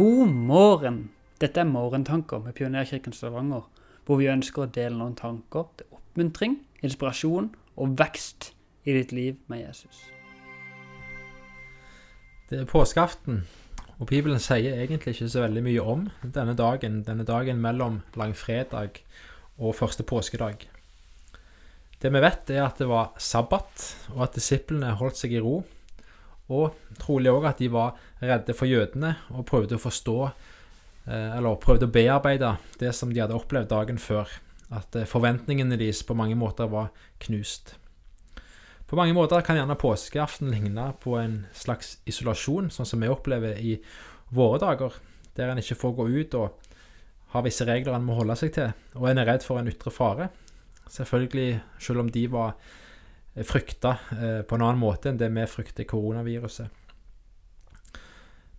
God morgen! Dette er Morgentanker med Pionerkirken Stavanger, hvor vi ønsker å dele noen tanker til oppmuntring, inspirasjon og vekst i ditt liv med Jesus. Det er påskeaften, og Bibelen sier egentlig ikke så veldig mye om denne dagen, denne dagen mellom langfredag og første påskedag. Det vi vet, er at det var sabbat, og at disiplene holdt seg i ro. Og trolig òg at de var redde for jødene og prøvde å forstå, eh, eller prøvde å bearbeide det som de hadde opplevd dagen før. At eh, forventningene deres på mange måter var knust. På mange måter kan gjerne påskeaften ligne på en slags isolasjon, sånn som vi opplever i våre dager, der en ikke får gå ut og har visse regler en må holde seg til, og en er redd for en ytre fare. Selvfølgelig, selv om de var frykta eh, på en annen måte enn det vi frykter koronaviruset.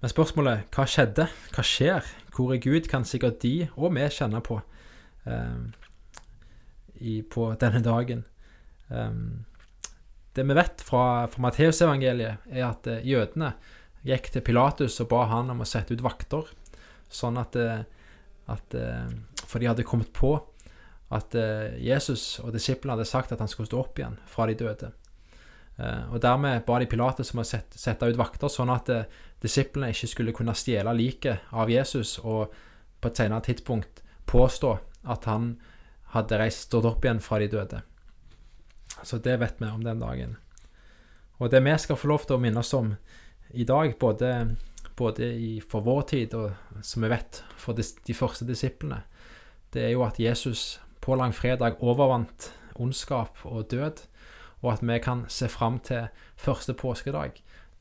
Men spørsmålet hva skjedde? Hva skjer? Hvor er Gud? Kan sikkert de og vi kjenne på eh, i, på denne dagen. Um, det vi vet fra, fra Matteusevangeliet, er at eh, jødene gikk til Pilatus og ba han om å sette ut vakter, sånn at, eh, at For de hadde kommet på at eh, Jesus og disiplene hadde sagt at han skulle stå opp igjen fra de døde. Eh, og Dermed ba de Pilates om å sette, ut vakter, sånn at eh, disiplene ikke skulle kunne stjele liket av Jesus og på et senere tidspunkt påstå at han hadde reist stått opp igjen fra de døde. Så det vet vi om den dagen. Og det vi skal få lov til å minne oss om i dag, både, både i, for vår tid og som vi vet for de, de første disiplene, det er jo at Jesus på langfredag overvant ondskap og død, og at vi kan se fram til første påskedag,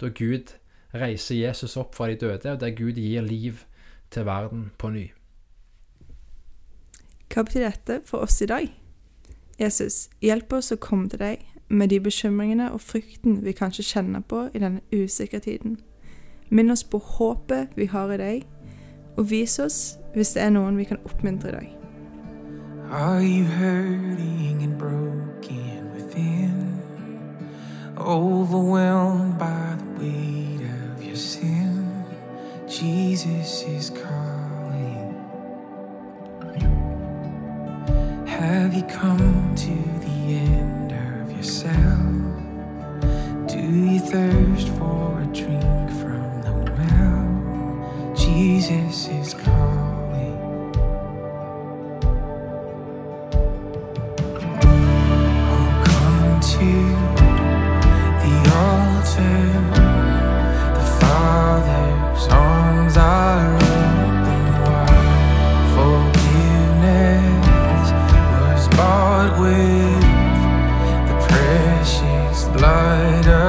da Gud reiser Jesus opp fra de døde, og der Gud gir liv til verden på ny. Hva betyr dette for oss i dag? Jesus, hjelp oss å komme til deg med de bekymringene og frykten vi kanskje kjenner på i denne usikre tiden. Minn oss på håpet vi har i deg, og vis oss hvis det er noen vi kan oppmuntre i dag. Are you hurting and broken within? Overwhelmed by the weight of your sin? Jesus is calling. Have you come to the end of yourself? Do you thirst for a drink from the well? Jesus is calling. marred with the precious blood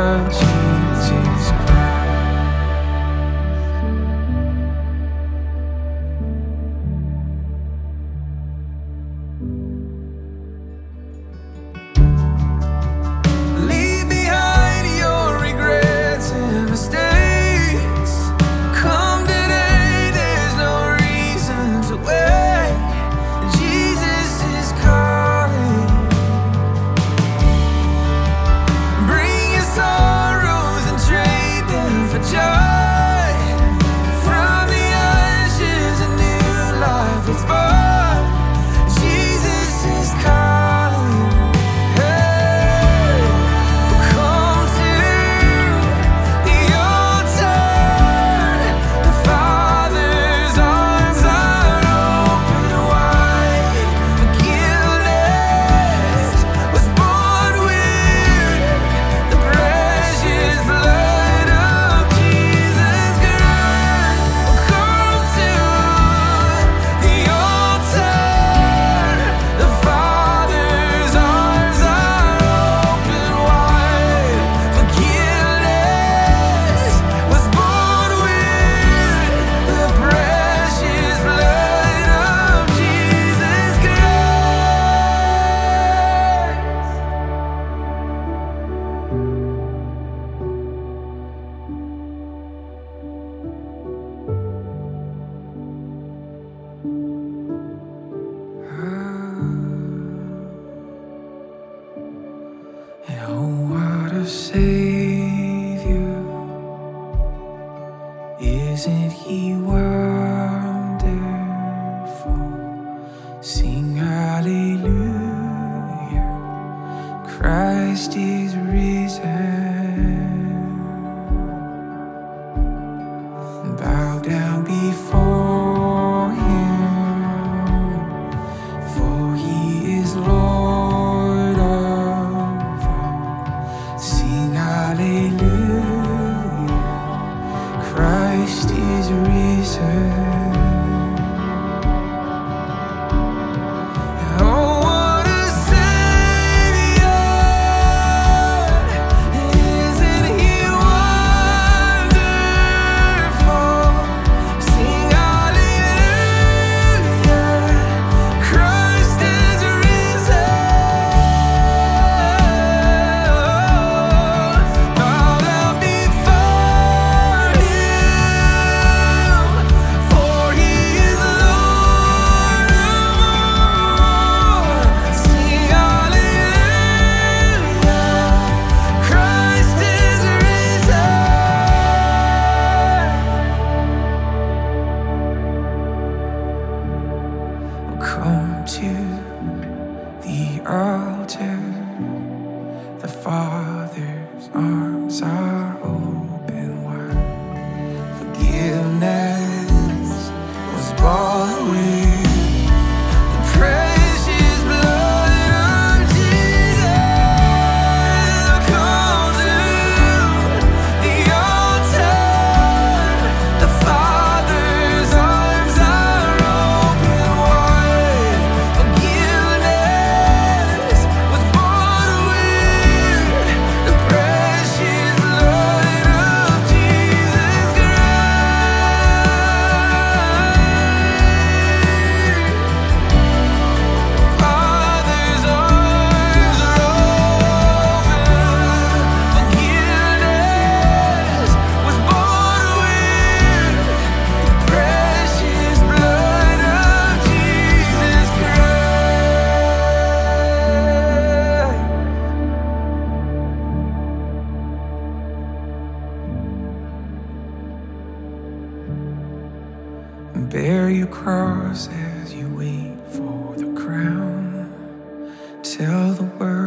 if he were Christ is risen. Come to the altar. Tell the world